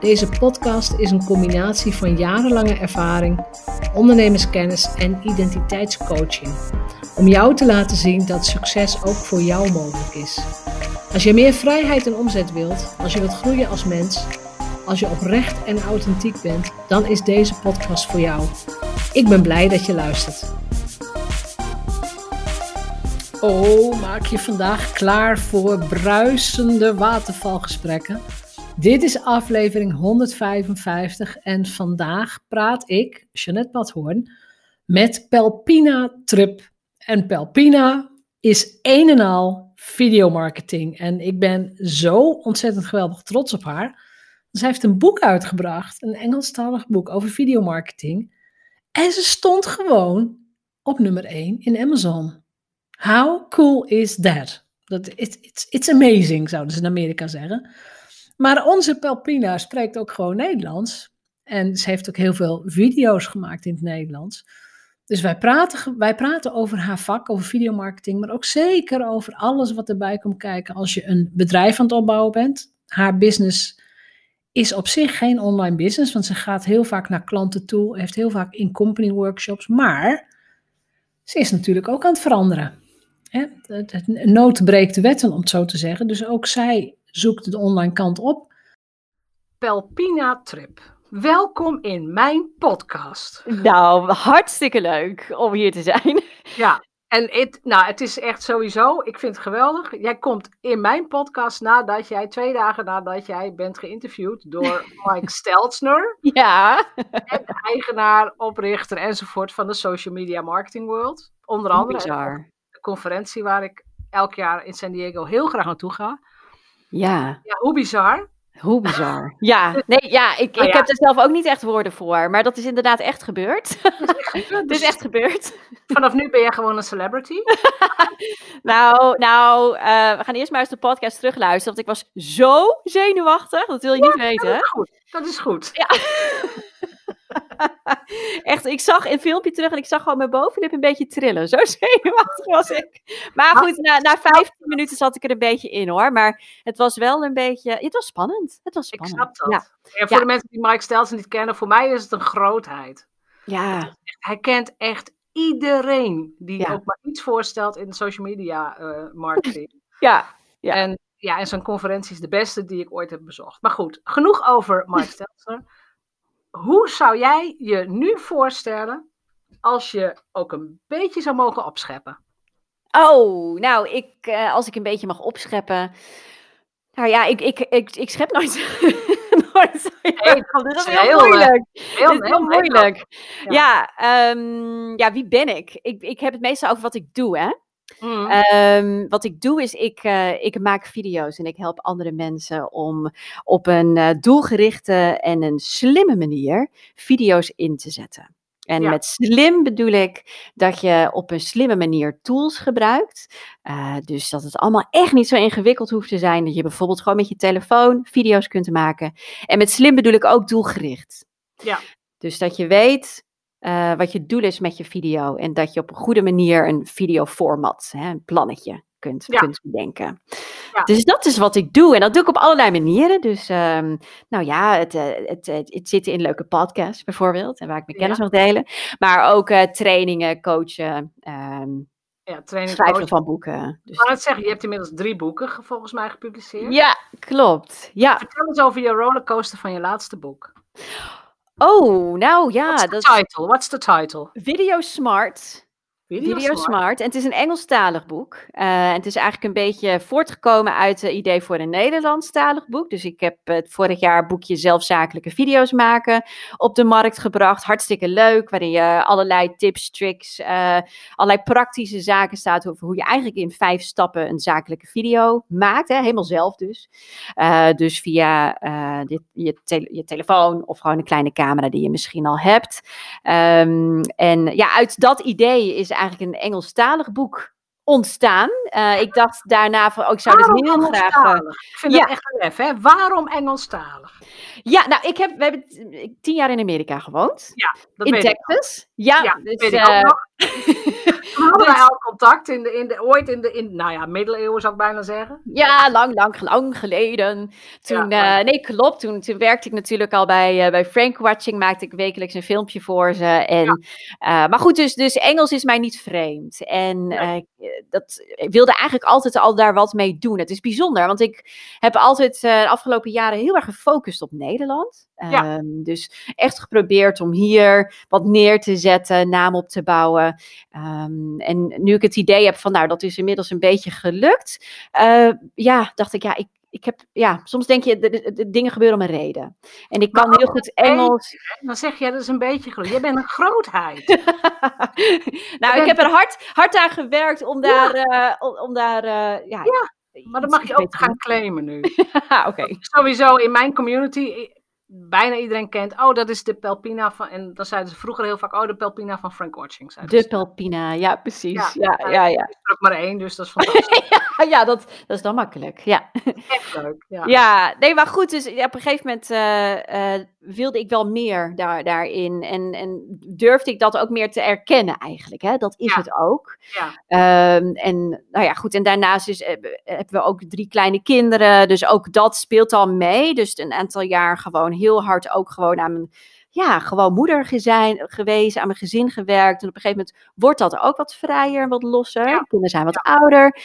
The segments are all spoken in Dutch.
Deze podcast is een combinatie van jarenlange ervaring, ondernemerskennis en identiteitscoaching. Om jou te laten zien dat succes ook voor jou mogelijk is. Als je meer vrijheid en omzet wilt, als je wilt groeien als mens, als je oprecht en authentiek bent, dan is deze podcast voor jou. Ik ben blij dat je luistert. Oh, maak je vandaag klaar voor bruisende watervalgesprekken? Dit is aflevering 155 en vandaag praat ik, Jeanette Badhoorn, met Pelpina Trup. En Pelpina is een en al videomarketing. En ik ben zo ontzettend geweldig trots op haar. Ze heeft een boek uitgebracht, een Engelstalig boek over videomarketing. En ze stond gewoon op nummer 1 in Amazon. How cool is that? that it's, it's, it's amazing, zouden ze in Amerika zeggen. Maar onze Pelpina spreekt ook gewoon Nederlands. En ze heeft ook heel veel video's gemaakt in het Nederlands. Dus wij praten, wij praten over haar vak, over videomarketing, maar ook zeker over alles wat erbij komt kijken als je een bedrijf aan het opbouwen bent. Haar business is op zich geen online business, want ze gaat heel vaak naar klanten toe, heeft heel vaak in-company workshops, maar ze is natuurlijk ook aan het veranderen. Hè? Nood breekt de wetten, om het zo te zeggen. Dus ook zij zoekt de online kant op. Pelpina Trip. Welkom in mijn podcast. Nou, hartstikke leuk om hier te zijn. Ja, en het, nou, het is echt sowieso, ik vind het geweldig. Jij komt in mijn podcast nadat jij, twee dagen nadat jij bent geïnterviewd door Mike Stelzner. Ja. En de eigenaar, oprichter enzovoort van de Social Media Marketing World. Onder andere. Bizar. De conferentie waar ik elk jaar in San Diego heel graag naartoe ga. Ja. Ja, hoe bizar. Hoe bizar. Ja, nee, ja, ik, Nou ik heb er zelf ook niet echt woorden voor, maar dat is inderdaad echt gebeurd. Het is echt gebeurd. Vanaf nu ben je gewoon een celebrity. Nou, nou eh, we gaan eerst maar eens de podcast terugluisteren, want ik was zo zenuwachtig, dat wil je niet Dat weten. is goed. Dat is goed. Ja. Echt, ik zag een filmpje terug en ik zag gewoon mijn bovenlip een beetje trillen. Zo zenuwachtig was ik. Maar goed, na, na 15 minuten zat ik er een beetje in hoor. Maar het was wel een beetje, het was spannend. Het was Ik spannend. snap dat. Ja. En voor Ja. de mensen die Mike Stelzen niet kennen, voor mij is het een grootheid. Ja, Hij kent echt iedereen die Ja. ook maar iets voorstelt in de social media eh, marketing. ja, Ja. En ja, en zijn conferentie is de beste die ik ooit heb bezocht. Maar goed, genoeg over Mike Stelzer. Hoe zou jij je nu voorstellen als je ook een beetje zou mogen opscheppen? Oh, nou, ik, eh, als ik een beetje mag opscheppen. Nou ja, ik, ik, ik, ik schep nooit. nooit Nee, op. Dit is heel, heel, eh, moeilijk. Heel, heel heel moeilijk. Ja. Ja, ehm, ja, wie ben ik? ik? Ik heb het meestal over wat ik doe, hè? Mm. Ehm, wat ik doe is, ik, eh, ik maak video's en ik help andere mensen om op een eh, doelgerichte en een slimme manier video's in te zetten. En Ja. met slim bedoel ik dat je op een slimme manier tools gebruikt. Eh, dus dat het allemaal echt niet zo ingewikkeld hoeft te zijn. Dat je bijvoorbeeld gewoon met je telefoon video's kunt maken. En met slim bedoel ik ook doelgericht. Ja. Dus dat je weet eh, wat je doel is met je video. En dat je op een goede manier een videoformat, hè, een plannetje kunt, Ja. kunt bedenken. Ja. Dus dat is wat ik doe. En dat doe ik op allerlei manieren. Dus ehm, nou ja, het, eh, het, het, het zitten in leuke podcasts bijvoorbeeld. En waar ik mijn kennis Ja. mag delen. Maar ook eh, trainingen, coachen, ehm, ja, training schrijven coach. van boeken. Dus, Ik wou net zeggen, je hebt inmiddels drie boeken ge- volgens mij gepubliceerd. ja, klopt. Ja. Vertel eens over je rollercoaster van je laatste boek. Oh, nou yeah. What's the title? What's the title? Video Smart. Video Smart. En het is een Engelstalig boek. Uh, het is eigenlijk een beetje voortgekomen uit het idee voor een Nederlandstalig boek. Dus ik heb het vorig jaar boekje Zelfzakelijke video's maken op de markt gebracht. Hartstikke leuk, waarin je allerlei tips, tricks, uh, allerlei praktische zaken staat over hoe je eigenlijk in vijf stappen een zakelijke video maakt. Hè? Helemaal zelf dus. Uh, dus via dit, je, je, telefoon of gewoon een kleine camera die je misschien al hebt. Um, en ja, uit dat idee is eigenlijk een Engelstalig boek ontstaan. Uh, ik dacht daarna van, oh, ik zou Waarom dit heel graag. Uh, ik vind ja. het echt een hè? Waarom Engelstalig? Ja, nou, ik heb, we hebben tien jaar in Amerika gewoond. Ja, dat in Texas. Ja, ja, dus, weet ik ook nog. We hadden wij al contact in de, in de, ooit in de, in, nou ja, middeleeuwen zou ik bijna zeggen. Ja, lang, lang, lang geleden. Toen, ja, uh, nee, klopt. Toen, toen werkte ik natuurlijk al bij, uh, bij Frank Watching, maakte ik wekelijks een filmpje voor ze. En, ja. uh, maar goed, dus, dus Engels is mij niet vreemd. En nee. Dat, ik wilde eigenlijk altijd al daar wat mee doen. Het is bijzonder, want ik heb altijd de afgelopen jaren heel erg gefocust op Nederland. Ja. Um, dus echt geprobeerd om hier wat neer te zetten, naam op te bouwen. Um, en nu ik het idee heb van, nou, dat is inmiddels een beetje gelukt. Uh, ja, dacht ik, ja, ik, ik heb, ja, soms denk je, de, de, de dingen gebeuren om een reden. En ik kan heel goed Engels. Beetje, dan zeg je, dat is een beetje. Je bent een grootheid. nou, ik heb er hard, hard aan gewerkt om daar, ja. uh, om, daar, uh, ja, ja. Maar dat mag je ook gaan claimen nu. Oké. Okay. Sowieso in mijn community, bijna iedereen kent, oh, dat is de Pelpina van, en dan zeiden ze vroeger heel vaak, oh, de Pelpina van Frank Watching. De Pelpina, ja, precies. Ja, ja, ja. ja. Er er ook maar één, dus dat is fantastisch. ja, ja dat, dat is dan makkelijk, ja. Echt leuk, ja. Ja, nee, maar goed, dus op een gegeven moment uh, uh, wilde ik wel meer daar, daarin en, en durfde ik dat ook meer te erkennen eigenlijk, hè, dat is Ja. het ook. Ja. Um, en nou ja, goed, en daarnaast is, hebben we ook drie kleine kinderen, dus ook dat speelt al mee. Dus een aantal jaar gewoon heel hard ook gewoon aan mijn, ja, gewoon moeder gezijn, geweest, aan mijn gezin gewerkt. En op een gegeven moment wordt dat ook wat vrijer, wat losser. Ja. Kinderen zijn wat ouder.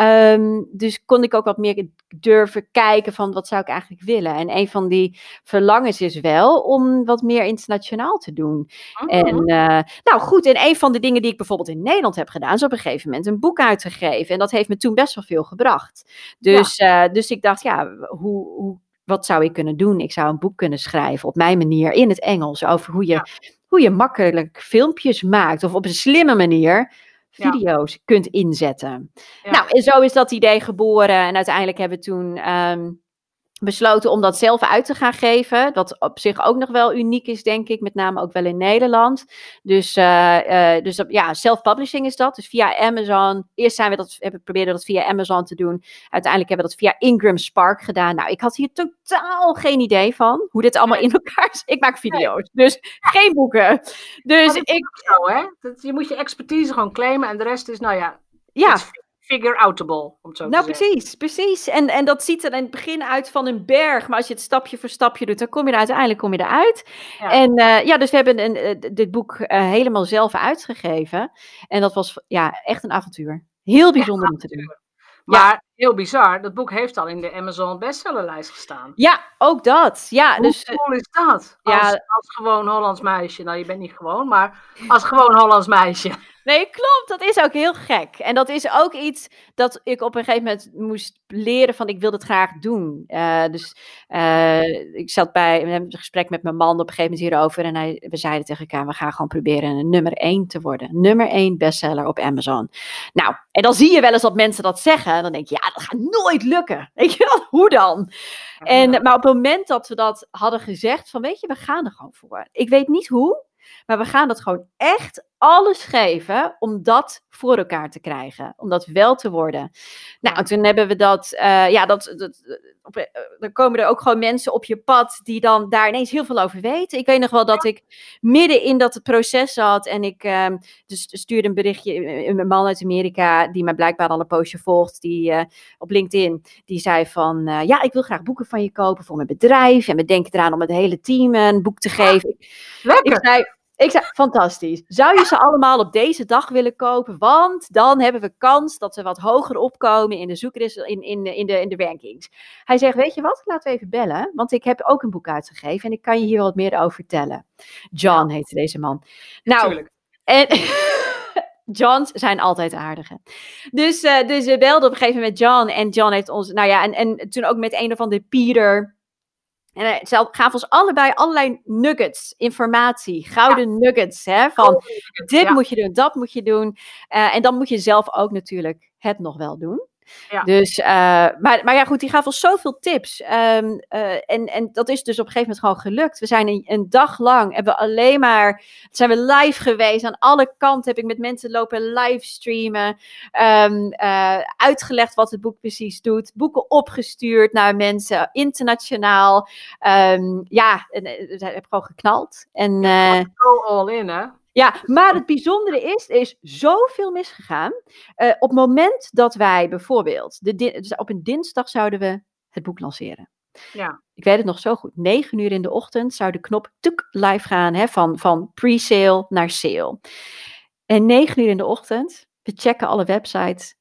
Um, dus kon ik ook wat meer durven kijken van wat zou ik eigenlijk willen. En een van die verlangens is wel om wat meer internationaal te doen. Oh. En uh, nou goed, en een van de dingen die ik bijvoorbeeld in Nederland heb gedaan, is op een gegeven moment een boek uitgegeven. En dat heeft me toen best wel veel gebracht. Dus, ja. uh, dus ik dacht, ja, hoe, hoe, wat zou ik kunnen doen? Ik zou een boek kunnen schrijven op mijn manier in het Engels over hoe je, Ja. hoe je makkelijk filmpjes maakt of op een slimme manier video's kunt inzetten. Ja. Nou, en zo is dat idee geboren. En uiteindelijk hebben we toen um, besloten om dat zelf uit te gaan geven. Wat op zich ook nog wel uniek is, denk ik. Met name ook wel in Nederland. Dus, uh, uh, dus ja, self-publishing is dat. Dus via Amazon. Eerst zijn we dat, hebben probeerden dat via Amazon te doen. Uiteindelijk hebben we dat via Ingram Spark gedaan. Nou, ik had hier totaal geen idee van hoe dit allemaal in elkaar zit. Ik maak video's, dus geen boeken. Dus dat ik, zo, hè? Dat, je moet je expertise gewoon claimen en de rest is, nou ja, ja. Figure-outable, om het zo Nou, te zeggen. precies, precies. En, en dat ziet er in het begin uit van een berg, maar als je het stapje voor stapje doet, dan kom je er uiteindelijk kom je eruit. Ja. En uh, ja, dus we hebben een, uh, dit boek uh, helemaal zelf uitgegeven. En dat was ja, echt een avontuur. Heel bijzonder om te doen. Maar ja. heel bizar, dat boek heeft al in de Amazon bestsellerlijst gestaan. Ja, ook dat. Ja, Hoe dus, cool is dat? ja. Als, als gewoon Hollands meisje. Nou, je bent niet gewoon, maar als gewoon Hollands meisje. Nee, klopt. Dat is ook heel gek. En dat is ook iets dat ik op een gegeven moment moest leren van ik wil het graag doen. Uh, dus uh, ik zat bij een gesprek met mijn man op een gegeven moment hierover. En hij, we zeiden tegen elkaar, we gaan gewoon proberen een nummer één te worden. Nummer één bestseller op Amazon. Nou, en dan zie je wel eens dat mensen dat zeggen. En dan denk je, ja, dat gaat nooit lukken. Weet je wel, hoe dan? En, maar op het moment dat we dat hadden gezegd, van weet je, we gaan er gewoon voor. Ik weet niet hoe, maar we gaan dat gewoon echt alles geven om dat voor elkaar te krijgen. Om dat wel te worden. Nou, toen hebben we dat, uh, ja, dat, dat op, uh, dan komen er ook gewoon mensen op je pad die dan daar ineens heel veel over weten. Ik weet nog wel dat ik midden in dat proces zat en ik uh, dus stuurde een berichtje, een man uit Amerika die mij blijkbaar al een poosje volgt, die op LinkedIn, die zei van, ja, ik wil graag boeken van je kopen voor mijn bedrijf en we denken eraan om het hele team een boek te geven. Lekker. Ik zei, ik zei, fantastisch. Zou je ze allemaal op deze dag willen kopen? Want dan hebben we kans dat we wat hoger opkomen in de in, in, in, de, in de rankings. Hij zegt, weet je wat, laten we even bellen. Want ik heb ook een boek uitgegeven en ik kan je hier wat meer over vertellen. John heette deze man. Nou, Tuurlijk. en Johns zijn altijd aardige. Dus, uh, dus we belden op een gegeven moment John. En John heeft ons, nou ja, en, en toen ook met een of andere Peter. En hij gaf ons allebei allerlei nuggets, informatie, gouden nuggets. Hè, van dit moet je doen, dat moet je doen. Uh, en dan moet je zelf ook natuurlijk het nog wel doen. Ja. Dus, uh, maar, maar ja, goed, die gaf ons zoveel tips. Um, uh, en, en dat is dus op een gegeven moment gewoon gelukt. We zijn een, een, dag lang, hebben we alleen maar, zijn we live geweest. Aan alle kanten heb ik met mensen lopen livestreamen. Um, uh, uitgelegd wat het boek precies doet. Boeken opgestuurd naar mensen, internationaal. Um, ja, en, en, heb gewoon geknald. En, go all in, hè? Ja, maar het bijzondere is, er is zoveel misgegaan. Uh, op het moment dat wij bijvoorbeeld, de dus op een dinsdag zouden we het boek lanceren. Ja. Ik weet het nog zo goed. 9 uur in de ochtend zou de knop tuk live gaan, hè, van, van pre-sale naar sale. En 9 uur in de ochtend, we checken alle websites.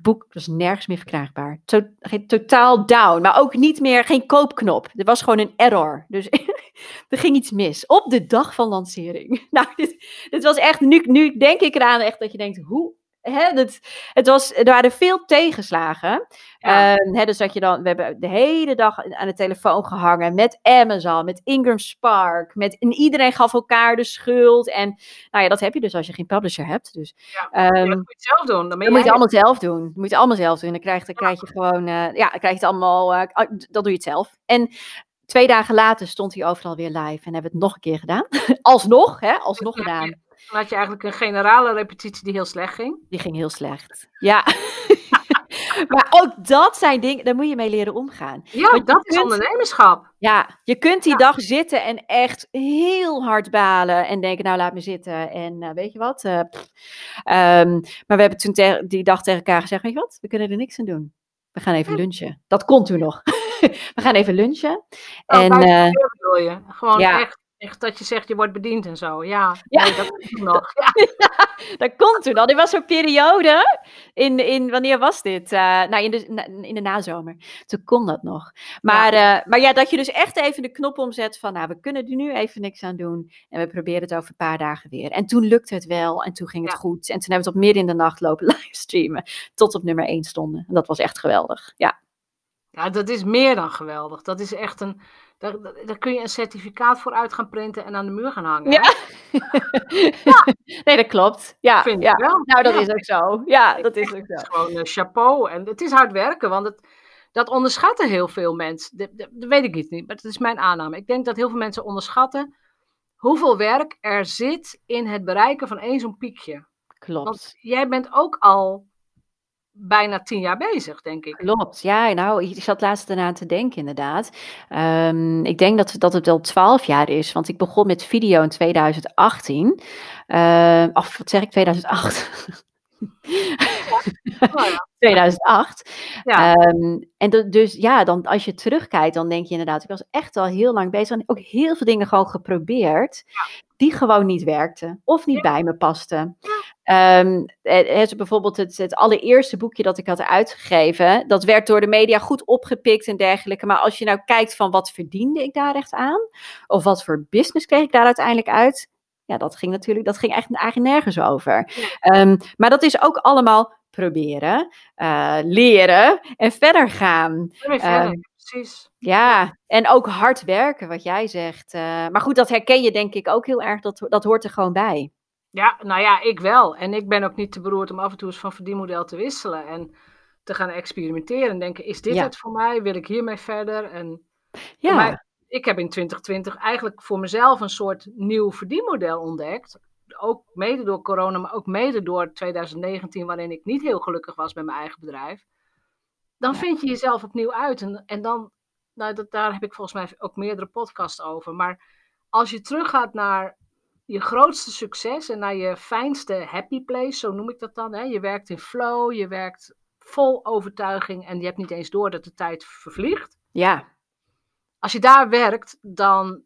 Boek was nergens meer verkrijgbaar. To totaal down, maar ook niet meer, geen koopknop. Er was gewoon een error. Dus er ging iets mis op de dag van lancering. Nou, dit, dit was echt, nu, nu denk ik eraan echt dat je denkt, hoe Hè, het, het was, er waren veel tegenslagen. Ja. Uh, hè, dus dat je dan, we hebben de hele dag aan de telefoon gehangen met Amazon, met Ingram Spark, met, en iedereen gaf elkaar de schuld. En nou ja, dat heb je dus als je geen publisher hebt. Dus, ja, um, dat moet je zelf doen. Dan, moet je allemaal zelf doen. Dat moet je allemaal zelf doen. Dan krijg, dan krijg je gewoon, uh, ja, dan krijg je het allemaal, uh, dat doe je het zelf. En Twee dagen later stond hij overal weer live en hebben we het nog een keer gedaan. alsnog, hè, alsnog gedaan. Dan had je eigenlijk een generale repetitie die heel slecht ging. Die ging heel slecht, ja. maar ook dat zijn dingen, daar moet je mee leren omgaan. Ja, Want dat is ondernemerschap. Ja, je kunt die ja. dag zitten en echt heel hard balen en denken, nou laat me zitten. En uh, weet je wat? Uh, um, maar we hebben toen die dag tegen elkaar gezegd, weet je wat? We kunnen er niks aan doen. We gaan even lunchen. Dat kon toen nog. we gaan even lunchen. Oh, en, uh, je? Gewoon ja. echt, echt dat je zegt je wordt bediend en zo. Ja, ja. Nee, dat komt nog. Ja. dat komt toen al. Dit was zo'n periode. In, in, wanneer was dit? Uh, nou, in de, in de nazomer. Toen kon dat nog. Maar ja. Uh, maar ja, dat je dus echt even de knop omzet van, nou, we kunnen er nu even niks aan doen. En we proberen het over een paar dagen weer. En toen lukte het wel. En toen ging het goed. En toen hebben we het op midden in de nacht lopen livestreamen. Tot op nummer 1 stonden. En dat was echt geweldig. Ja. Ja, dat is meer dan geweldig. Dat is echt een. Daar, daar kun je een certificaat voor uit gaan printen en aan de muur gaan hangen. Ja. ja. Nee, dat klopt. Ja, Vind ja. ik wel. Nou, dat ja. is ook zo. Ja, dat is ook zo. Het is gewoon uh, chapeau. En het is hard werken, want het, dat onderschatten heel veel mensen. Dat, dat, dat weet ik niet, maar dat is mijn aanname. Ik denk dat heel veel mensen onderschatten hoeveel werk er zit in het bereiken van één zo'n piekje. Klopt. Want jij bent ook al bijna tien jaar bezig, denk ik. Klopt, ja, nou, ik zat laatst eraan te denken, inderdaad. Um, ik denk dat, dat het al twaalf jaar is, want ik begon met video in 2018. Uh, of wat zeg ik, 2008? Oh, ja. 2008. Ja. Um, en de, dus ja, dan, als je terugkijkt, dan denk je inderdaad, ik was echt al heel lang bezig en ook heel veel dingen gewoon geprobeerd, ja. Die gewoon niet werkten of niet bij me pasten. Um, het, bijvoorbeeld het, het allereerste boekje dat ik had uitgegeven, dat werd door de media goed opgepikt en dergelijke. Maar als je nou kijkt van wat verdiende ik daar echt aan, of wat voor business kreeg ik daar uiteindelijk uit, ja, dat ging natuurlijk, dat ging echt eigenlijk nergens over. Um, maar dat is ook allemaal proberen, uh, leren en verder gaan. Verder, uh, precies. Ja, en ook hard werken, wat jij zegt. Uh, maar goed, dat herken je denk ik ook heel erg, dat, dat hoort er gewoon bij. Ja, nou ja, ik wel. En ik ben ook niet te beroerd om af en toe eens van verdienmodel te wisselen en te gaan experimenteren en denken, is dit Ja. het voor mij? Wil ik hiermee verder? En Ja, mij- ik heb in 2020 eigenlijk voor mezelf een soort nieuw verdienmodel ontdekt. Ook mede door corona, maar ook mede door 2019, waarin ik niet heel gelukkig was met mijn eigen bedrijf. Dan Ja. vind je jezelf opnieuw uit. En, en dan, nou, dat, daar heb ik volgens mij ook meerdere podcasts over. Maar als je teruggaat naar je grootste succes en naar je fijnste happy place, zo noem ik dat dan. Hè? Je werkt in flow, je werkt vol overtuiging en je hebt niet eens door dat de tijd vervliegt ja, als je daar werkt, dan,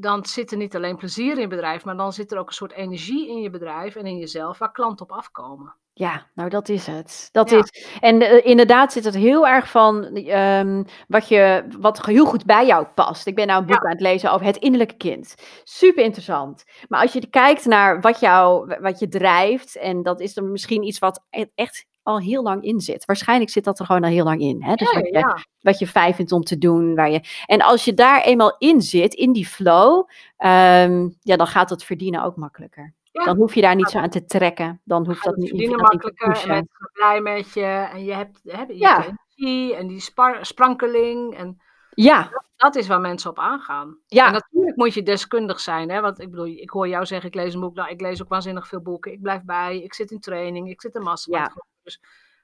dan zit er niet alleen plezier in je bedrijf, maar dan zit er ook een soort energie in je bedrijf en in jezelf waar klanten op afkomen. Ja, nou dat is het. Dat Ja. is, en eh, inderdaad zit het heel erg van ehm, wat, je, wat heel goed bij jou past. Ik ben nou een boek aan het lezen over het innerlijke kind. Super interessant. Maar als je kijkt naar wat, jou, wat je drijft, en dat is dan misschien iets wat e- echt al heel lang in zit. Waarschijnlijk zit dat er gewoon al heel lang in. Hè? Dus Ja, wat, je, ja. wat je fijn vindt om te doen. Waar je, en als je daar eenmaal in zit, in die flow, ehm, ja, dan gaat het verdienen ook makkelijker. Ja. Dan hoef je daar niet zo aan te trekken. Dan hoeft dat niet, verdienen dat niet te makkelijker en mensen zijn blij met je. En je hebt, hè, je Ja. energie en die sprankeling. En Ja, dat is waar mensen op aangaan. Ja. En natuurlijk moet je deskundig zijn. Hè? Want ik bedoel, ik hoor jou zeggen, ik lees een boek. Nou, ik lees ook waanzinnig veel boeken. Ik blijf bij, ik zit in training, ik zit in mastermind. Ja. Dus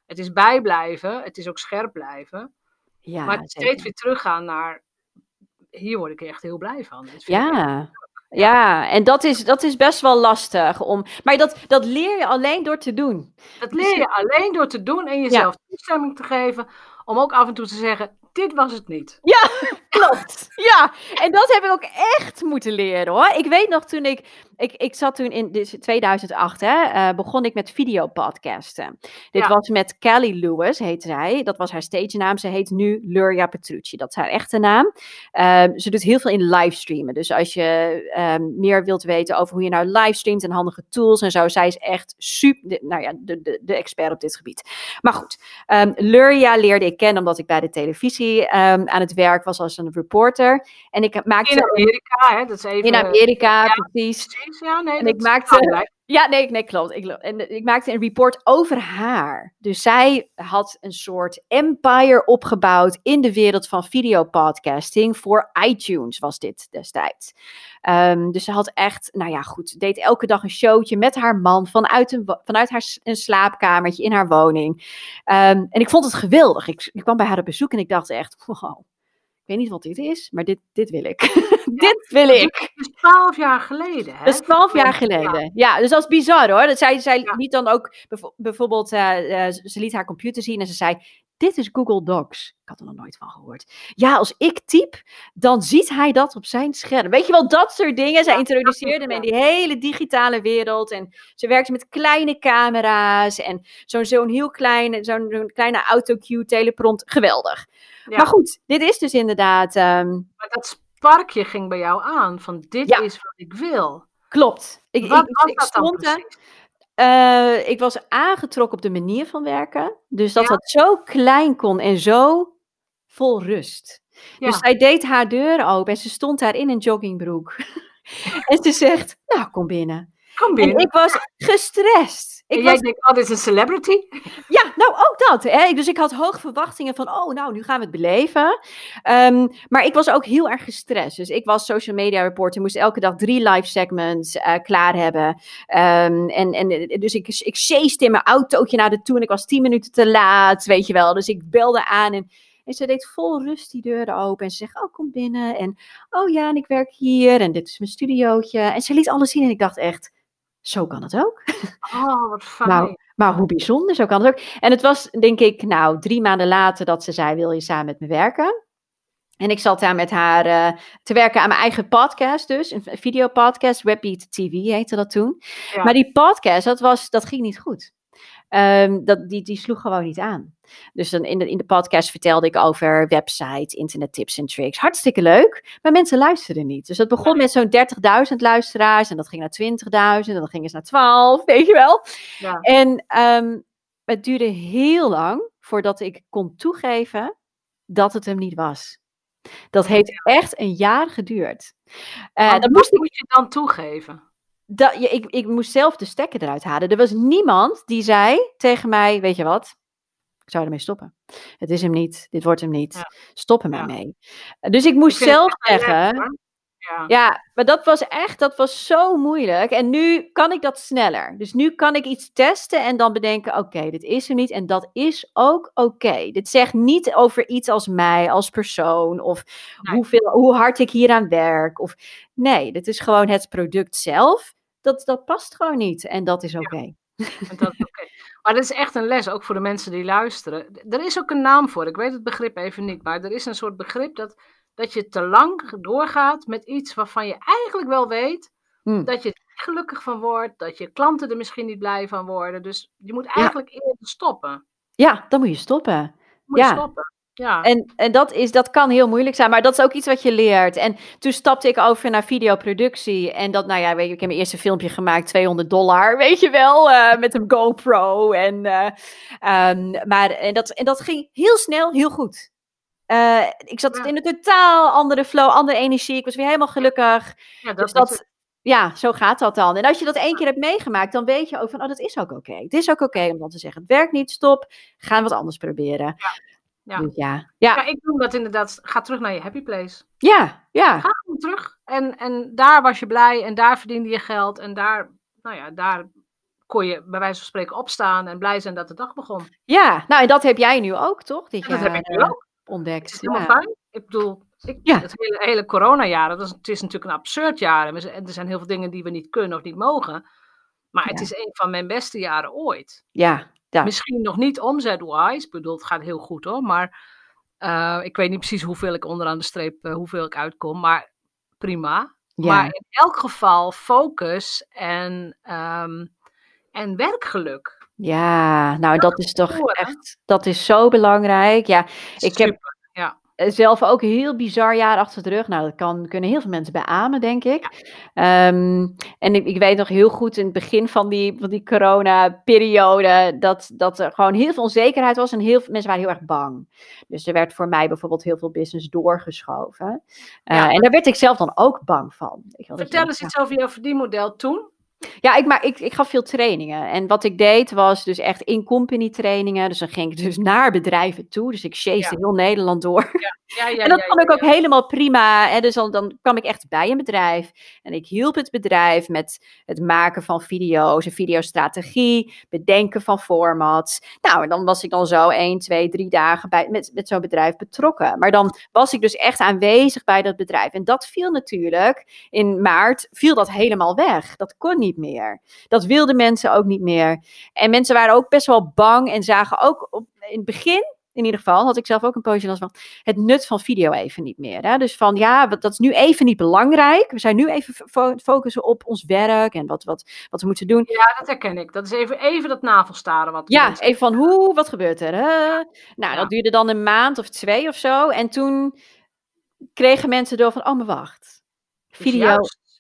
het is bijblijven, het is ook scherp blijven. ja maar het steeds weer teruggaan naar, hier word ik echt heel blij van. Ja. Ja, en dat is, dat is best wel lastig. Om, maar dat, dat leer je alleen door te doen. Dat leer je alleen door te doen en jezelf toestemming te geven. Om ook af en toe te zeggen, dit was het niet. Klopt. Ja, en dat heb ik ook echt moeten leren hoor. Ik weet nog toen ik, ik, ik zat toen in dus 2008, hè, eh, begon ik met videopodcasten. Dit Ja. was met Kelly Lewis, heet zij. Dat was haar stage naam. Ze heet nu Luria Petrucci. Dat is haar echte naam. Ehm, ze doet heel veel in livestreamen. Dus als je ehm, meer wilt weten over hoe je nou livestreamt en handige tools en zo, zij is echt super, de- nou ja, de, de, de expert op dit gebied. Maar goed, Ehm Luria leerde ik kennen omdat ik bij de televisie aan het werk was als een reporter. En ik maakte In Amerika, hè, dat is even... in Amerika, ja. precies. Precies, ja, nee, En ik maakte-. Ja, nee, nee klopt. Ik, en ik maakte een report over haar. Dus zij had een soort empire opgebouwd in de wereld van videopodcasting. Voor iTunes was dit destijds. Ehm, dus ze had echt, nou ja, goed, deed elke dag een showtje met haar man vanuit een, vanuit haar een slaapkamertje in haar woning. Ehm, en ik vond het geweldig. Ik, ik kwam bij haar op bezoek en ik dacht echt, wow, weet niet wat dit is, maar dit, dit wil ik. dit wil ik. Dat is twaalf jaar geleden, hè? Dat is twaalf jaar Ja. geleden. Ja, dus dat is bizar hoor. Dat zij, zij Ja. liet dan ook bijvo- bijvoorbeeld, eh, eh, ze liet haar computer zien en ze zei: Dit is Google Docs. Ik had er nog nooit van gehoord. Ja, als ik typ, dan ziet hij dat op zijn scherm. Weet je wel, dat soort dingen. Zij introduceerde me in die hele digitale wereld. En ze werkte met kleine camera's en zo'n zo'n heel kleine, zo'n kleine autocue teleprompt. Geweldig. Ja. Maar goed, dit is dus inderdaad. ehm, Maar dat sparkje ging bij jou aan, van dit Ja. is wat ik wil. klopt. Ik, Wat ik, was ik dat dan stond precies? Eh, ik was aangetrokken op de manier van werken. Dus dat Ja. dat zo klein kon en zo vol rust. Ja. Dus zij deed haar deur open en ze stond daar in een joggingbroek. en ze zegt, nou kom binnen. Kom En binnen. ik was gestrest. Ik en jij was, denkt, oh, dit is een celebrity? ja, nou ook dat. Hè? Dus ik had hoge verwachtingen van, oh nou, nu gaan we het beleven. Ehm, maar ik was ook heel erg gestrest. Dus ik was social media reporter, moest elke dag drie live segments eh, klaar hebben. Ehm, en, en dus ik, ik chased in mijn autootje naar de toe en ik was tien minuten te laat, weet je wel. Dus ik belde aan en, en ze deed vol rust die deuren open. En ze zegt, oh kom binnen. En oh ja, en ik werk hier en dit is mijn studiootje. En ze liet alles zien en ik dacht echt, zo kan het ook. Oh, wat fijn. Nou, Maar hoe bijzonder, zo kan het ook. En het was, denk ik, nou, drie maanden later dat ze zei, wil je samen met me werken? En ik zat daar met haar eh, te werken aan mijn eigen podcast dus, een videopodcast, Webbeat TV heette dat toen. Ja. Maar die podcast, dat, was, dat ging niet goed. Ehm, dat, die, die sloeg gewoon niet aan. Dus dan in, de, in de podcast vertelde ik over websites, internettips en tricks. Hartstikke leuk, maar mensen luisterden niet. Dus dat begon met zo'n 30.000 luisteraars en dat ging naar 20.000 en dan ging het naar 12, weet je wel. Ja. En ehm, het duurde heel lang voordat ik kon toegeven dat het hem niet was. Dat heeft echt een jaar geduurd. Want dat moest ik, moet je dan toegeven? Dat, je- ik, ik moest zelf de stekker eruit halen. Er was niemand die zei tegen mij, weet je wat, ik zou ermee stoppen. Het is hem niet, dit wordt hem niet. Ja. Stop maar Ja. mee. Dus ik moest Ik zelf zeggen. Ja. ja, maar dat was echt, dat was zo moeilijk. En nu kan ik dat sneller. Dus nu kan ik iets testen en dan bedenken, oké, dit is hem niet. En dat is ook oké. Dit zegt niet over iets als mij, als persoon, of Nee. hoeveel, hoe hard ik hieraan werk. Of, nee, dit is gewoon het product zelf. Dat, dat past gewoon niet en dat is oké. En dat is oké. Maar dat is echt een les, ook voor de mensen die luisteren. Er is ook een naam voor, ik weet het begrip even niet, maar er is een soort begrip dat, dat je te lang doorgaat met iets waarvan je eigenlijk wel weet Hm. dat je het gelukkig van wordt, dat je klanten er misschien niet blij van worden. Dus je moet eigenlijk eerder stoppen. Ja, dan moet je stoppen. Moet je Ja. stoppen. Ja. En, en dat, is, dat kan heel moeilijk zijn, maar dat is ook iets wat je leert. En toen stapte ik over naar videoproductie. En dat, nou ja, weet je, ik heb mijn eerste filmpje gemaakt, 200 dollar, weet je wel, eh, met een GoPro. En, eh, ehm, maar, en, dat, en dat ging heel snel, heel goed. Eh, ik zat Ja. in een totaal andere flow, andere energie. Ik was weer helemaal gelukkig. ja, dat, Dus dat, ja, zo gaat dat dan. En als je dat één keer hebt meegemaakt, dan weet je ook van, oh, dat is ook oké. Het is ook oké om dan te zeggen, het werkt niet, stop, gaan we wat anders proberen. Ja. Dus ja, ja, ja, ik noem dat inderdaad. Ga terug naar je happy place. ja, ja. Ga gewoon terug. En, en daar was je blij en daar verdiende je geld. En daar, nou ja, daar kon je bij wijze van spreken opstaan en blij zijn dat de dag begon. Ja, nou en dat heb jij nu ook, toch? Dit dat jaar heb ik nu eh, ook. Ontdekt. Is helemaal Ja. fijn. Ik bedoel, ik, Ja. het hele, hele coronajaar, dat is, het is natuurlijk een absurd jaar. En er zijn heel veel dingen die we niet kunnen of niet mogen. Maar het is een van mijn beste jaren ooit. Ja, ja. Misschien nog niet omzet-wise. Ik bedoel, het gaat heel goed hoor. Maar eh, ik weet niet precies hoeveel ik onderaan de streep, eh, hoeveel ik uitkom. Maar prima. ja. Maar in elk geval focus en, ehm, en werkgeluk. Ja, nou dat is toch echt, dat is zo belangrijk. Ja, ik heb Super. eh, zelf ook een heel bizar jaar achter de rug. Nou, dat kan, kunnen heel veel mensen beamen, denk ik. Ehm, en ik, ik weet nog heel goed in het begin van die, van die corona-periode dat, dat er gewoon heel veel onzekerheid was en heel veel mensen waren heel erg bang. Dus er werd voor mij bijvoorbeeld heel veel business doorgeschoven. Eh, Ja. En daar werd ik zelf dan ook bang van. Je Vertel eens ja. iets over jouw verdienmodel toen. Ja, ik, maar ik, ik gaf veel trainingen. En wat ik deed was dus echt in-company trainingen. Dus dan ging ik dus naar bedrijven toe. Dus ik chased Ja. heel Nederland door. Ja, ja, en dat vond ja, ik ook helemaal prima. Hè? Dus dan, dan kwam ik echt bij een bedrijf. En ik hielp het bedrijf met het maken van video's, een videostrategie, bedenken van formats. Nou, en dan was ik dan zo één, twee, drie dagen bij, met, met zo'n bedrijf betrokken. Maar dan was ik dus echt aanwezig bij dat bedrijf. En dat viel natuurlijk in maart, viel dat helemaal weg. Dat kon niet meer. Dat wilden mensen ook niet meer. En mensen waren ook best wel bang en zagen ook op, in het begin in ieder geval, had ik zelf ook een poosje last van, het nut van video even niet meer. Hè? Dus van, ja, dat is nu even niet belangrijk. We zijn nu even fo- focussen op ons werk en wat, wat, wat we moeten doen. Ja, dat herken ik. Dat is even, even dat navelstaren wat Ja, mensen- even van, hoe, wat gebeurt er? Huh? Nou, Ja. dat duurde dan een maand of twee of zo. En toen kregen mensen door van, oh, maar wacht. Video,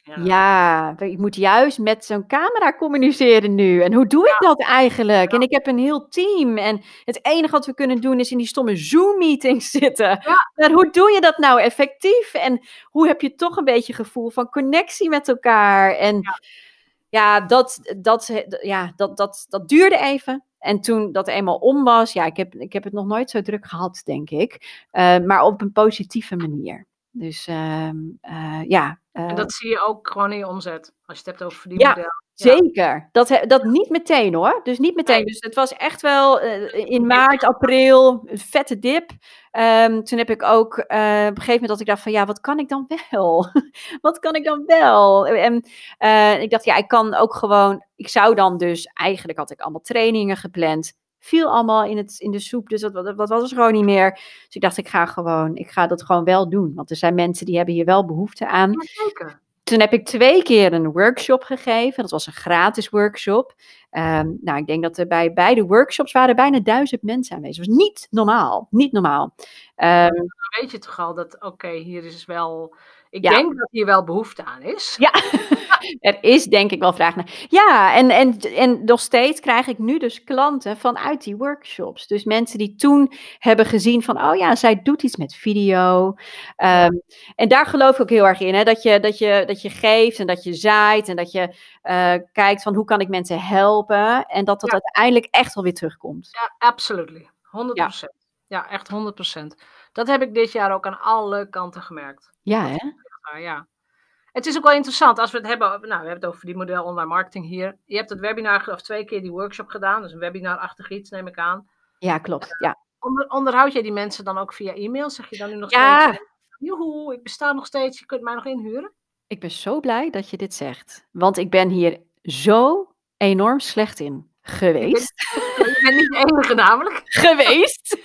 ja. ja, ik moet juist met zo'n camera communiceren nu. En hoe doe ik dat eigenlijk? En ik heb een heel team. En het enige wat we kunnen doen is in die stomme Zoom-meetings zitten. Maar hoe doe je dat nou effectief? En hoe heb je toch een beetje gevoel van connectie met elkaar? En ja, dat, dat, ja dat, dat, dat duurde even. En toen dat eenmaal om was, ja, ik heb, ik heb het nog nooit zo druk gehad, denk ik. Eh, maar op een positieve manier. Dus ehm, eh, ja. Eh, En dat zie je ook gewoon in je omzet. Als je het hebt over verdienmodel. Ja. Zeker. Dat, dat niet meteen hoor. Dus niet meteen. Dus het was echt wel eh, in maart, april, een vette dip. Ehm, toen heb ik ook eh, op een gegeven moment dat ik dacht van ja, wat kan ik dan wel? wat kan ik dan wel? En eh, ik dacht ja, ik kan ook gewoon, ik zou dan dus, eigenlijk had ik allemaal trainingen gepland. Viel allemaal in, het, in de soep, dus dat, dat, dat was er gewoon niet meer. Dus ik dacht, ik ga gewoon, ik ga dat gewoon wel doen. Want er zijn mensen die hebben hier wel behoefte aan. Ja, zeker. Toen heb ik twee keer een workshop gegeven. Dat was een gratis workshop. Ehm, nou, ik denk dat er bij beide workshops waren bijna duizend mensen aanwezig. Dat was niet normaal. Niet normaal. Ehm, Dan weet je toch al dat, oké, hier is wel... Ik Ja. denk dat hier wel behoefte aan is. Ja, er is denk ik wel vraag naar. Ja, en, en, en nog steeds krijg ik nu dus klanten vanuit die workshops. Dus mensen die toen hebben gezien van, oh ja, zij doet iets met video. Ehm, en daar geloof ik ook heel erg in, hè, dat, je, dat, je, dat je geeft en dat je zaait en dat je eh, kijkt van hoe kan ik mensen helpen. En dat dat Ja. uiteindelijk echt wel weer terugkomt. Ja, absolutely. 100%. Ja. echt 100%. Dat heb ik dit jaar ook aan alle kanten gemerkt. Ja, hè? Maar ja. Het is ook wel interessant als we het hebben. Nou, we hebben het over die model online marketing hier. Je hebt het webinar of twee keer die workshop gedaan, dus een webinar-achtig iets, neem ik aan. Ja, klopt. Ja. Onder, onderhoud jij die mensen dan ook via e-mail? Zeg je dan nu nog Ja. steeds? Joehoe, ik besta nog steeds, je kunt mij nog inhuren. Ik ben zo blij dat je dit zegt. Want ik ben hier zo enorm slecht in geweest. Je bent niet de enige namelijk. geweest.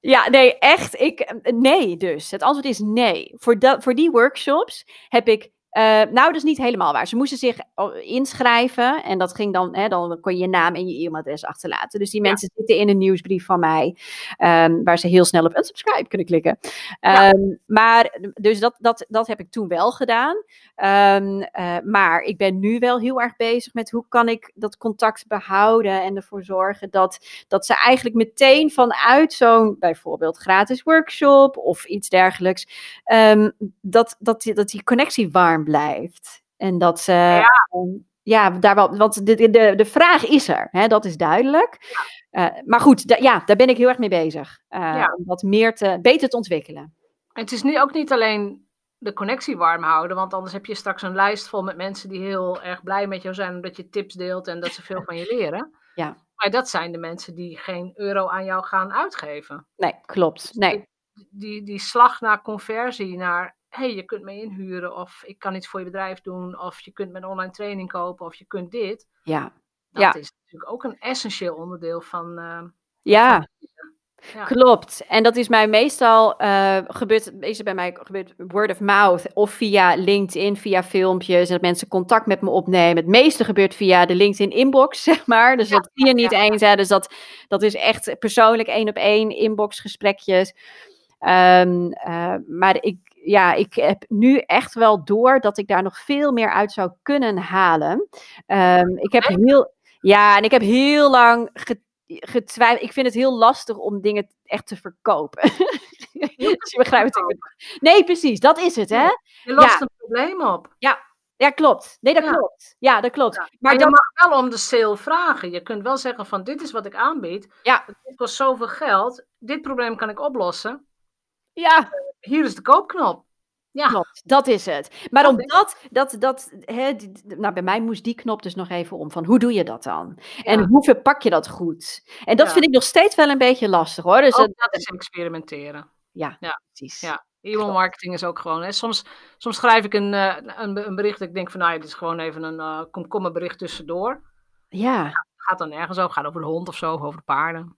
Ja, nee, echt. Ik, nee, dus. Het antwoord is nee. Voor, dat, voor die workshops heb ik Uh, nou, dat is niet helemaal waar. Ze moesten zich oh, inschrijven en dat ging dan, hè, dan kon je je naam en je e-mailadres achterlaten. Dus die mensen zitten in een nieuwsbrief van mij, um, waar ze heel snel op unsubscribe kunnen klikken. Um, Maar, dus dat, dat, dat heb ik toen wel gedaan. Um, uh, maar ik ben nu wel heel erg bezig met hoe kan ik dat contact behouden en ervoor zorgen dat, dat ze eigenlijk meteen vanuit zo'n bijvoorbeeld gratis workshop of iets dergelijks, dat, dat, dat die connectie warm blijft. En dat ze. Ja. ja, daar wel, want de, de, de vraag is er, hè, dat is duidelijk. Uh, maar goed, ja, daar ben ik heel erg mee bezig. Uh, ja. Om dat meer te, beter te ontwikkelen. het is nu ook niet alleen de connectie warm houden, want anders heb je straks een lijst vol met mensen die heel erg blij met jou zijn omdat je tips deelt en dat ze veel van je leren. Ja. Maar dat zijn de mensen die geen euro aan jou gaan uitgeven. Nee, klopt. Nee. Die, die slag naar conversie, naar hey, je kunt me inhuren of ik kan iets voor je bedrijf doen of je kunt mijn online training kopen of je kunt dit. Ja. Dat ja. is natuurlijk ook een essentieel onderdeel van. Uh, ja. ja. Klopt. En dat is mij meestal uh, gebeurt, is bij mij gebeurt word of mouth of via LinkedIn, via filmpjes dat mensen contact met me opnemen. Het meeste gebeurt via de LinkedIn inbox, zeg maar. Dus ja. dat zie je niet eens. Hè. Dus dat, dat is echt persoonlijk één op één inbox gesprekjes. Um, uh, maar ik, ja, ik heb nu echt wel door dat ik daar nog veel meer uit zou kunnen halen. Um, ik heb heel, ja, en ik heb heel lang getwijfeld. Ik vind het heel lastig om dingen echt te verkopen. dus je begrijpt het. Nee, precies, dat is het, hè? Je lost ja. een probleem op. Ja, ja, klopt. Nee, dat ja. klopt. Ja, dat klopt. Ja. Maar, maar je dat... mag wel om de sale vragen. Je kunt wel zeggen van dit is wat ik aanbied. Ja. Het kost zoveel geld. Dit probleem kan ik oplossen. Ja. Hier is de koopknop. Ja. Klopt, dat is het. Maar dat omdat, dat, dat, hè, nou bij mij moest die knop dus nog even om, van hoe doe je dat dan? En ja. hoe verpak je dat goed? En dat ja. vind ik nog steeds wel een beetje lastig hoor. Dus ook dat, dat is experimenteren. Ja, ja. precies. Ja. E-mail marketing is ook gewoon, hè. Soms, soms schrijf ik een, uh, een, een, bericht ik denk van, nou ja, dit is gewoon even een uh, komkommerbericht tussendoor. Ja. Gaat dan nergens over, gaat over de hond of zo, of over de paarden.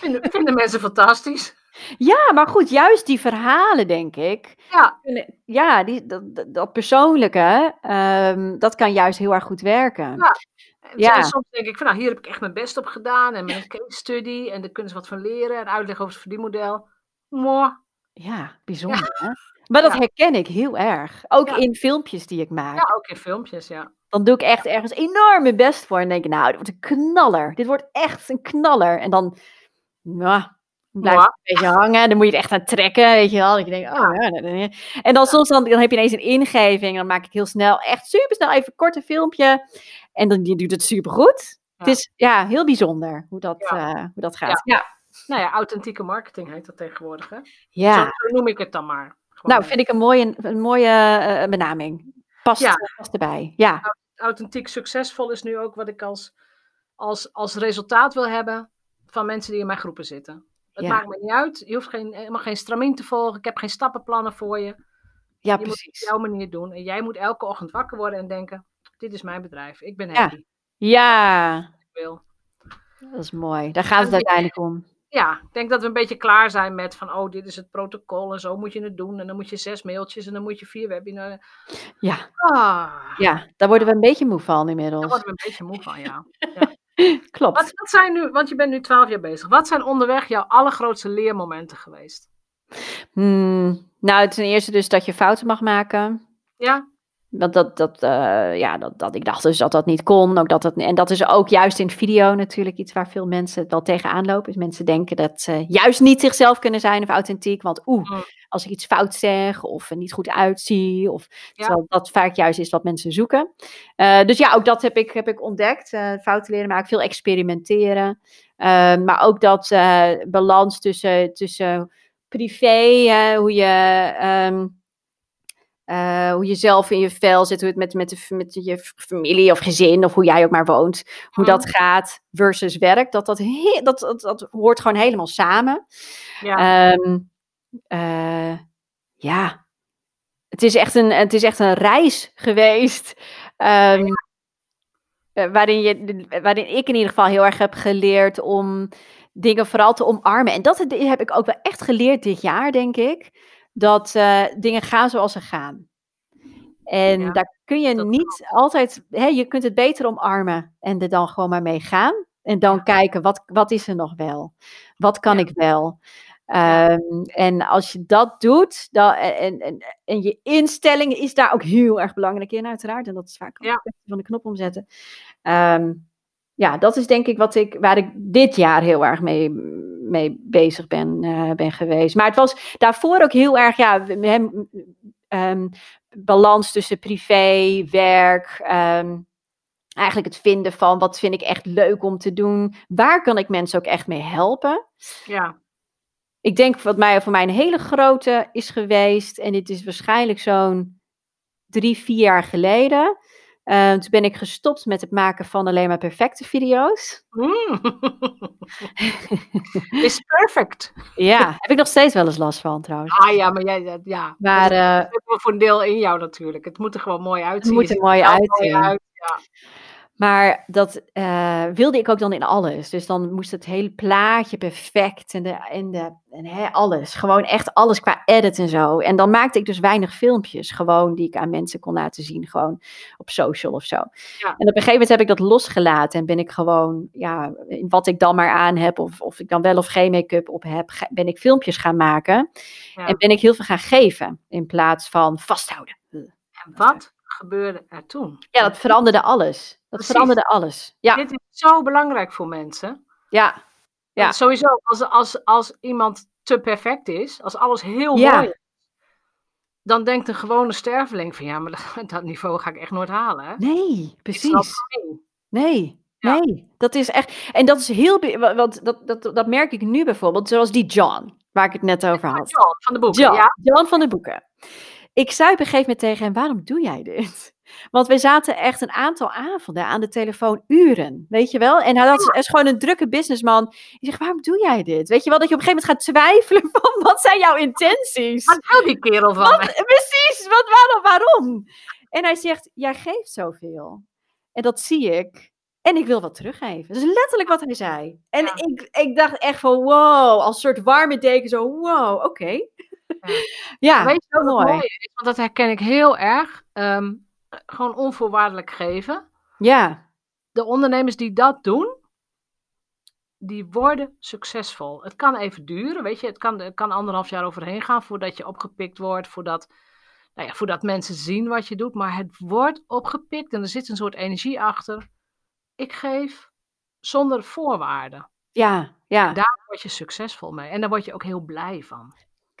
vinden, vinden mensen fantastisch. Ja, maar goed, juist die verhalen, denk ik. Ja, ja die, dat, dat persoonlijke, um, dat kan juist heel erg goed werken. Ja. ja. Soms denk ik van, nou, hier heb ik echt mijn best op gedaan. En mijn case study. En daar kunnen ze wat van leren. En uitleggen over het verdienmodel. Mooi. Ja, bijzonder. Ja. Hè? Maar dat ja. herken ik heel erg. Ook in filmpjes die ik maak. Ja, ook in filmpjes, ja. Dan doe ik echt ergens enorm mijn best voor. En denk ik, nou, dit wordt een knaller. Dit wordt echt een knaller. En dan, nou, blijft ja. een beetje hangen. Dan moet je het echt aan trekken, weet je wel. Dat je denkt, oh ja. En dan soms dan, dan heb je ineens een ingeving. En dan maak ik heel snel, echt super snel even een korte filmpje. En dan die doet het super goed. Het is ja, heel bijzonder hoe dat, uh, hoe dat gaat. Ja. Nou ja, authentieke marketing heet dat tegenwoordig, hè? Ja. Zo, zo noem ik het dan maar. Gewoon nou, vind ik een mooie, een mooie uh, benaming. Past, ja. past erbij, ja. Authentiek succesvol is nu ook wat ik als, als, als resultaat wil hebben van mensen die in mijn groepen zitten. Het ja. maakt me niet uit. Je hoeft geen, helemaal geen stramien te volgen. Ik heb geen stappenplannen voor je. Ja, je precies. moet het op jouw manier doen. En jij moet elke ochtend wakker worden en denken: dit is mijn bedrijf. Ik ben happy. Ja. ja. Ik wil. Dat is mooi. Daar gaat het uiteindelijk om. Ja, ik denk dat we een beetje klaar zijn met van, oh, dit is het protocol en zo moet je het doen. En dan moet je zes mailtjes en dan moet je vier webinars. Ja. Ah. Ja, daar worden we een beetje moe van inmiddels. Daar worden we een beetje moe van, ja. ja. Klopt. Wat, wat, zijn nu, want je bent nu twaalf jaar bezig. Wat zijn onderweg jouw allergrootste leermomenten geweest? Hmm, nou, ten eerste dus dat je fouten mag maken. Ja. Dat, dat, dat, uh, ja, dat, dat ik dacht dus dat dat niet kon. Ook dat het, en dat is ook juist in video natuurlijk iets waar veel mensen wel tegenaan lopen. Dus mensen denken dat ze juist niet zichzelf kunnen zijn of authentiek. Want oeh, mm. als ik iets fout zeg of er niet goed uitzie. Of, ja. Dat vaak juist is wat mensen zoeken. Uh, dus ja, ook dat heb ik, heb ik ontdekt. Uh, fouten leren maken, veel experimenteren. Maar ook dat balans tussen, tussen privé, hoe je... Um, uh, hoe je zelf in je vel zit, hoe het met, met, de, met je familie of gezin of hoe jij ook maar woont, hoe dat gaat versus werk. Dat, dat, he, dat, dat, dat hoort gewoon helemaal samen. Ja. Um, uh, ja. Het is, echt een, het is echt een reis geweest. Um, ja. waarin, je, waarin ik in ieder geval heel erg heb geleerd om dingen vooral te omarmen. En dat heb ik ook wel echt geleerd dit jaar, denk ik dat uh, dingen gaan zoals ze gaan. En Ja, daar kun je niet altijd, hè, je kunt het beter omarmen en er dan gewoon maar mee gaan. En dan Ja. kijken, wat, wat is er nog wel? Wat kan Ja. ik wel? Ehm, en als je dat doet, dan, en, en, en je instelling is daar ook heel erg belangrijk in, uiteraard. En dat is vaak Ja. van de knop omzetten. Ehm, ja, dat is denk ik wat ik, waar ik dit jaar heel erg mee, mee bezig ben, eh, ben geweest. Maar het was daarvoor ook heel erg, ja, hem, ehm, balans tussen privé, werk. ehm, eigenlijk het vinden van wat vind ik echt leuk om te doen. Waar kan ik mensen ook echt mee helpen? Ja, Ik denk wat mij voor mij een hele grote is geweest. En dit is waarschijnlijk zo'n drie, vier jaar geleden. Eh, toen ben ik gestopt met het maken van alleen maar perfecte video's. Mm. is perfect. Ja, heb ik nog steeds wel eens last van trouwens. Ah ja, maar jij, ja. Maar dat eh, is wel voor een deel in jou natuurlijk. Het moet er gewoon mooi het uitzien. moet Je er mooi uitzien. uit. Ja. Maar dat eh, wilde ik ook dan in alles. Dus dan moest het hele plaatje perfect en, de, en, de, en hè, alles. Gewoon echt alles qua edit en zo. En dan maakte ik dus weinig filmpjes. Gewoon die ik aan mensen kon laten zien. Gewoon op social of zo. En op een gegeven moment heb ik dat losgelaten. En ben ik gewoon, ja, wat ik dan maar aan heb. Of, of ik dan wel of geen make-up op heb. ga- Ben ik filmpjes gaan maken. Ja. En ben ik heel veel gaan geven. In plaats van vasthouden. En wat gebeurde er toen? Ja, dat veranderde alles. Dat Precies. veranderde alles. Ja, Dit is zo belangrijk voor mensen. ja. Ja. Want Sowieso, als, als, als iemand te perfect is, als alles heel Ja. mooi is, dan denkt een gewone sterveling van ja, maar dat, dat niveau ga ik echt nooit halen. Hè? Nee, precies. Nee, Ja. nee. Dat is echt. En dat is heel. Want dat, dat, dat merk ik nu bijvoorbeeld, zoals die John, waar ik het net over had. John van de boeken, John, ja? John van de boeken. Ik zei op een gegeven moment tegen hem: waarom doe jij dit? Want we zaten echt een aantal avonden aan de telefoon, uren, weet je wel? En hij had, is gewoon een drukke businessman. Ik zeg, waarom doe jij dit? Weet je wel, dat je op een gegeven moment gaat twijfelen van, wat zijn jouw intenties? Wat houdt die kerel van mij? Precies, wat, waarom, waarom? En hij zegt, jij geeft zoveel. En dat zie ik. En ik wil wat teruggeven. Dat is letterlijk wat hij zei. En Ja. ik, ik dacht echt van, wow, als soort warme deken, zo, wow, oké. Ja, Weet je wat mooi. is? Want dat herken ik heel erg. Ehm, gewoon onvoorwaardelijk geven. Ja, De ondernemers die dat doen, die worden succesvol. Het kan even duren, weet je. Het kan, het kan anderhalf jaar overheen gaan voordat je opgepikt wordt. Voordat, nou ja, voordat mensen zien wat je doet. Maar het wordt opgepikt en er zit een soort energie achter. Ik geef zonder voorwaarden. ja, ja. Daar word je succesvol mee. En daar word je ook heel blij van.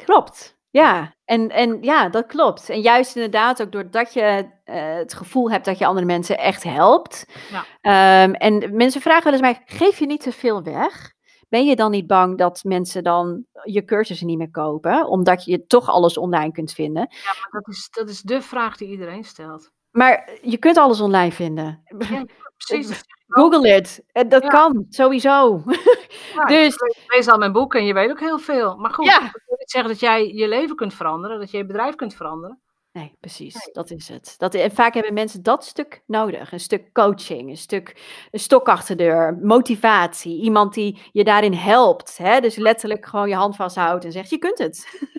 Klopt. Ja, en, en ja, dat klopt. En juist inderdaad ook doordat je eh, het gevoel hebt dat je andere mensen echt helpt. Ja. Ehm, en mensen vragen wel eens mij, geef je niet te veel weg? Ben je dan niet bang dat mensen dan je cursussen niet meer kopen, omdat je toch alles online kunt vinden? Ja, maar dat is, dat is de vraag die iedereen stelt. Maar je kunt alles online vinden. Ja, precies. Google het. Dat Ja. kan, sowieso. Ja, Dus- je leest al mijn boek en je weet ook heel veel. Maar goed, Ja. Niet zeggen dat jij je leven kunt veranderen, dat je je bedrijf kunt veranderen. Nee, precies. Nee. Dat is het. Dat, en vaak hebben mensen dat stuk nodig. Een stuk coaching, een stuk een stok achter de deur, motivatie. Iemand die je daarin helpt. Hè? Dus letterlijk gewoon je hand vasthoudt en zegt, je kunt het.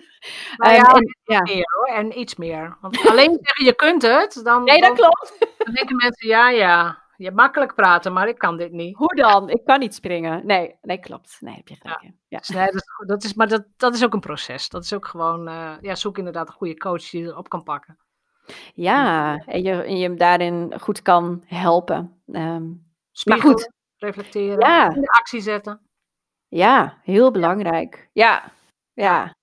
Nou Ehm, ja, en- ja. Meer hoor, en iets meer. Want alleen zeggen je kunt het, dan, Nee, dat dan, klopt. dan denken mensen, ja, ja, je hebt makkelijk praten, maar ik kan dit niet. Hoe dan? Ik kan niet springen. Nee, nee klopt. Nee, heb je gelijk. Ja. Dus nee, dat, dat is, maar dat, dat is ook een proces. Dat is ook gewoon, eh, ja, zoek inderdaad een goede coach die erop kan pakken. Ja, en je, en je hem daarin goed kan helpen. Ehm, Spiegelen, goed. reflecteren, Ja. in de actie zetten. ja, heel belangrijk. Ja, ja.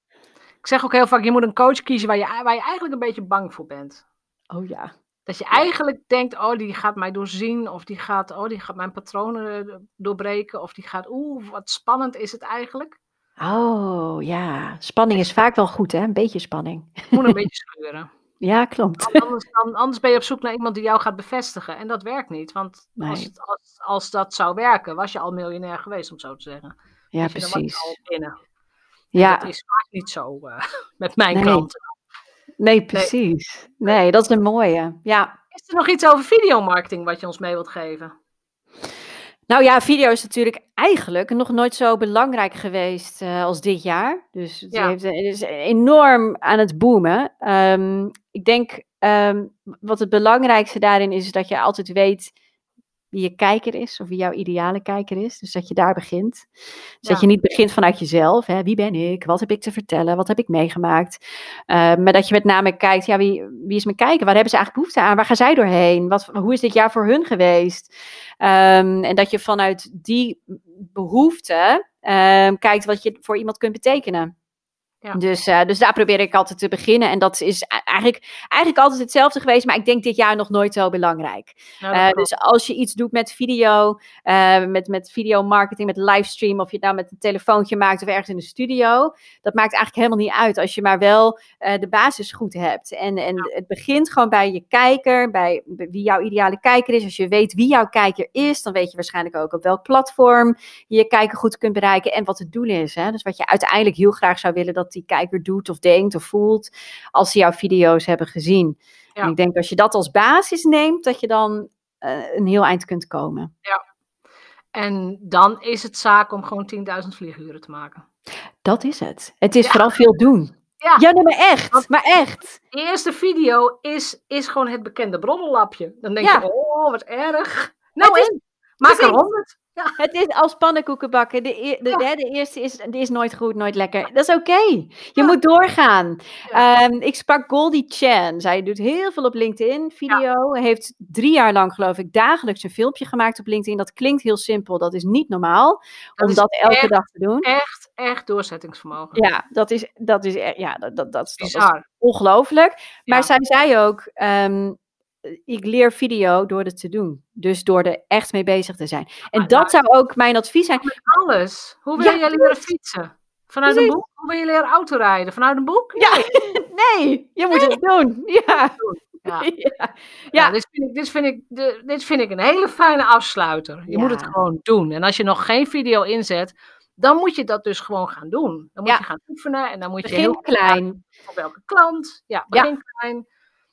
Ik zeg ook heel vaak, je moet een coach kiezen waar je, waar je eigenlijk een beetje bang voor bent. Oh ja. Dat je eigenlijk denkt, oh, die gaat mij doorzien. Of die gaat, oh, die gaat mijn patronen eh, doorbreken. Of die gaat, oeh, wat spannend is het eigenlijk. Oh ja, spanning is vaak wel goed, hè? Een beetje spanning. Moet een beetje scheuren. Ja, klopt. Anders, dan, anders ben je op zoek naar iemand die jou gaat bevestigen. En dat werkt niet. Want Nee. als, het- als, als dat zou werken, was je al miljonair geweest, om het zo te zeggen. Ja, dan was je precies. al binnen. Ja, Dat is vaak niet zo eh, met mijn Nee. klanten. Nee, precies. Nee, dat is een mooie. Ja. Is er nog iets over videomarketing wat je ons mee wilt geven? Nou ja, video is natuurlijk eigenlijk nog nooit zo belangrijk geweest uh, als dit jaar. Dus het, Ja. heeft, het is enorm aan het boomen. Ehm, ik denk ehm, wat het belangrijkste daarin is, is dat je altijd weet wie je kijker is of wie jouw ideale kijker is. Dus dat je daar begint. Dus Ja. dat je niet begint vanuit jezelf. Hè? Wie ben ik? Wat heb ik te vertellen? Wat heb ik meegemaakt? Uh, maar dat je met name kijkt, ja, wie, wie is mijn kijker? Waar hebben ze eigenlijk behoefte aan? Waar gaan zij doorheen? Wat, hoe is dit jaar voor hun geweest? Um, en dat je vanuit die behoefte um, kijkt wat je voor iemand kunt betekenen. Ja. Dus, uh, dus daar probeer ik altijd te beginnen. En dat is eigenlijk, eigenlijk altijd hetzelfde geweest, maar ik denk dit jaar nog nooit zo belangrijk. Nou, Uh, klopt. dus als je iets doet met video, uh, met, met videomarketing, met livestream, of je het nou met een telefoontje maakt of ergens in de studio, dat maakt eigenlijk helemaal niet uit als je maar wel de basis goed hebt. En, en Ja. het begint gewoon bij je kijker, bij wie jouw ideale kijker is. Als je weet wie jouw kijker is, dan weet je waarschijnlijk ook op welk platform je je kijker goed kunt bereiken en wat het doel is. Hè? Dus wat je uiteindelijk heel graag zou willen dat die kijker doet of denkt of voelt als ze jouw video's hebben gezien. En ik denk als je dat als basis neemt, dat je dan eh, een heel eind kunt komen. Ja. En dan is het zaak om gewoon 10.000 vlieguren te maken. Dat is het. Het is vooral veel doen. Ja, ja nee, maar echt. Maar echt. De eerste video is, is gewoon het bekende bronnenlapje. Dan denk je, oh, wat erg. Nou, het is, maak er 100. Het is als pannenkoeken bakken. De, e-, de, de, eerste is, die is nooit goed, nooit lekker. Dat is oké. Je moet doorgaan. Ehm, ik sprak Goldie Chan. Zij doet heel veel op LinkedIn. Video heeft drie jaar lang, geloof ik, dagelijks een filmpje gemaakt op LinkedIn. Dat klinkt heel simpel. Dat is niet normaal om dat elke dag te doen. Echt, echt doorzettingsvermogen. Ja, dat is, dat is, e-, ja, dat, dat, dat, is ongelooflijk. Maar zij zei ook. Ehm, ik leer video door het te doen. Dus door er echt mee bezig te zijn. En Maar dat zou ook mijn advies zijn. Met alles. Hoe wil Ja, je leren fietsen? Vanuit een boek? Hoe wil je leren autorijden? Vanuit een boek? Ja, nee, je moet het doen. Ja, Ja. ja. Dit, vind ik, dit, vind ik, dit vind ik een hele fijne afsluiter. Je moet het gewoon doen. En als je nog geen video inzet, dan moet je dat dus gewoon gaan doen. Dan moet je gaan oefenen en dan moet je heel klein. voor welke klant. Ja, begin klein.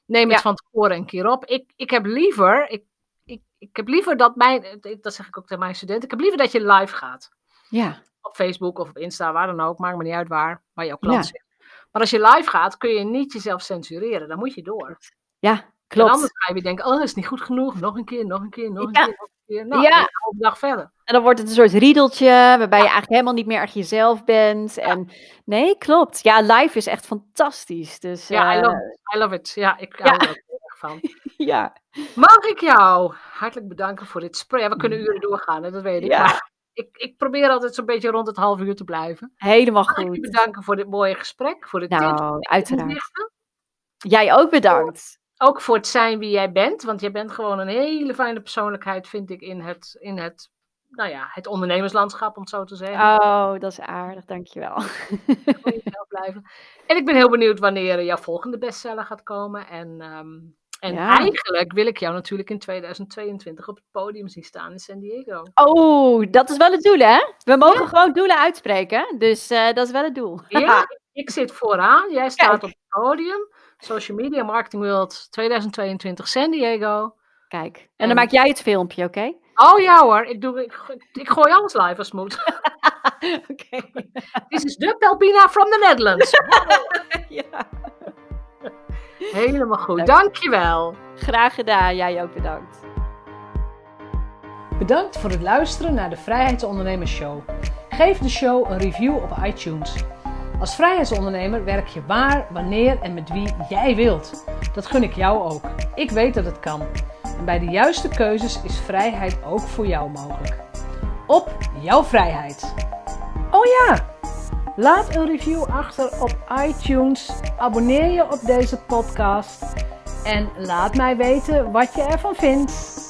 Neem het Ja. van tevoren een keer op. Ik, ik heb liever, ik, ik, ik heb liever dat mijn, dat zeg ik ook tegen mijn studenten, ik heb liever dat je live gaat. Ja, Op Facebook of op Insta, waar dan ook, maakt me niet uit waar, waar jouw klant Ja. zit. Maar als je live gaat, kun je niet jezelf censureren. Dan moet je door. ja, En klopt. anders ga je weer denken, oh, dat is niet goed genoeg. Nog een keer, nog een keer, nog een Ja. keer, nog een keer. Nou, Ja. een dag verder. En dan wordt het een soort riedeltje, waarbij je eigenlijk helemaal niet meer echt jezelf bent. En nee, klopt. Ja, live is echt fantastisch. Dus Ja, I eh, love it. I love it. Ja, ik hou er heel erg van. ja. Mag ik jou hartelijk bedanken voor dit? Ja, we kunnen uren doorgaan, hè, dat weet ik. Ja. Ik, ik probeer altijd zo'n beetje rond het half uur te blijven. helemaal Mag ik je goed. bedanken voor dit mooie gesprek, voor de tips, Nou, uiteraard. Jij ook bedankt. Ook voor het zijn wie jij bent, want jij bent gewoon een hele fijne persoonlijkheid, vind ik, in het, in het, nou ja, het ondernemerslandschap, om het zo te zeggen. Oh, dat is aardig, dankjewel. Jezelf blijven. En ik ben heel benieuwd wanneer jouw volgende bestseller gaat komen. En, ehm, en Ja. eigenlijk wil ik jou natuurlijk in 2022 op het podium zien staan in San Diego. Oh, dat is wel het doel, hè? We mogen gewoon doelen uitspreken, dus eh, dat is wel het doel. Ja, ik- zit vooraan, jij staat Kijk. op het podium. Social Media Marketing World 2022 San Diego. Kijk, en En- dan maak jij het filmpje, oké? Oh ja hoor, ik, doe, ik, ik, gooi alles live als het moet. Oké. This is de Pelpina from the Netherlands. ja. Helemaal goed, Leuk. dankjewel. Graag gedaan, jij ook bedankt. Bedankt voor het luisteren naar de Vrijheidsondernemers Show. Geef de show een review op iTunes. Als vrijheidsondernemer werk je waar, wanneer en met wie jij wilt. Dat gun ik jou ook. Ik weet dat het kan. En bij de juiste keuzes is vrijheid ook voor jou mogelijk. Op jouw vrijheid. Oh ja! Laat een review achter op iTunes. Abonneer je op deze podcast. En laat mij weten wat je ervan vindt.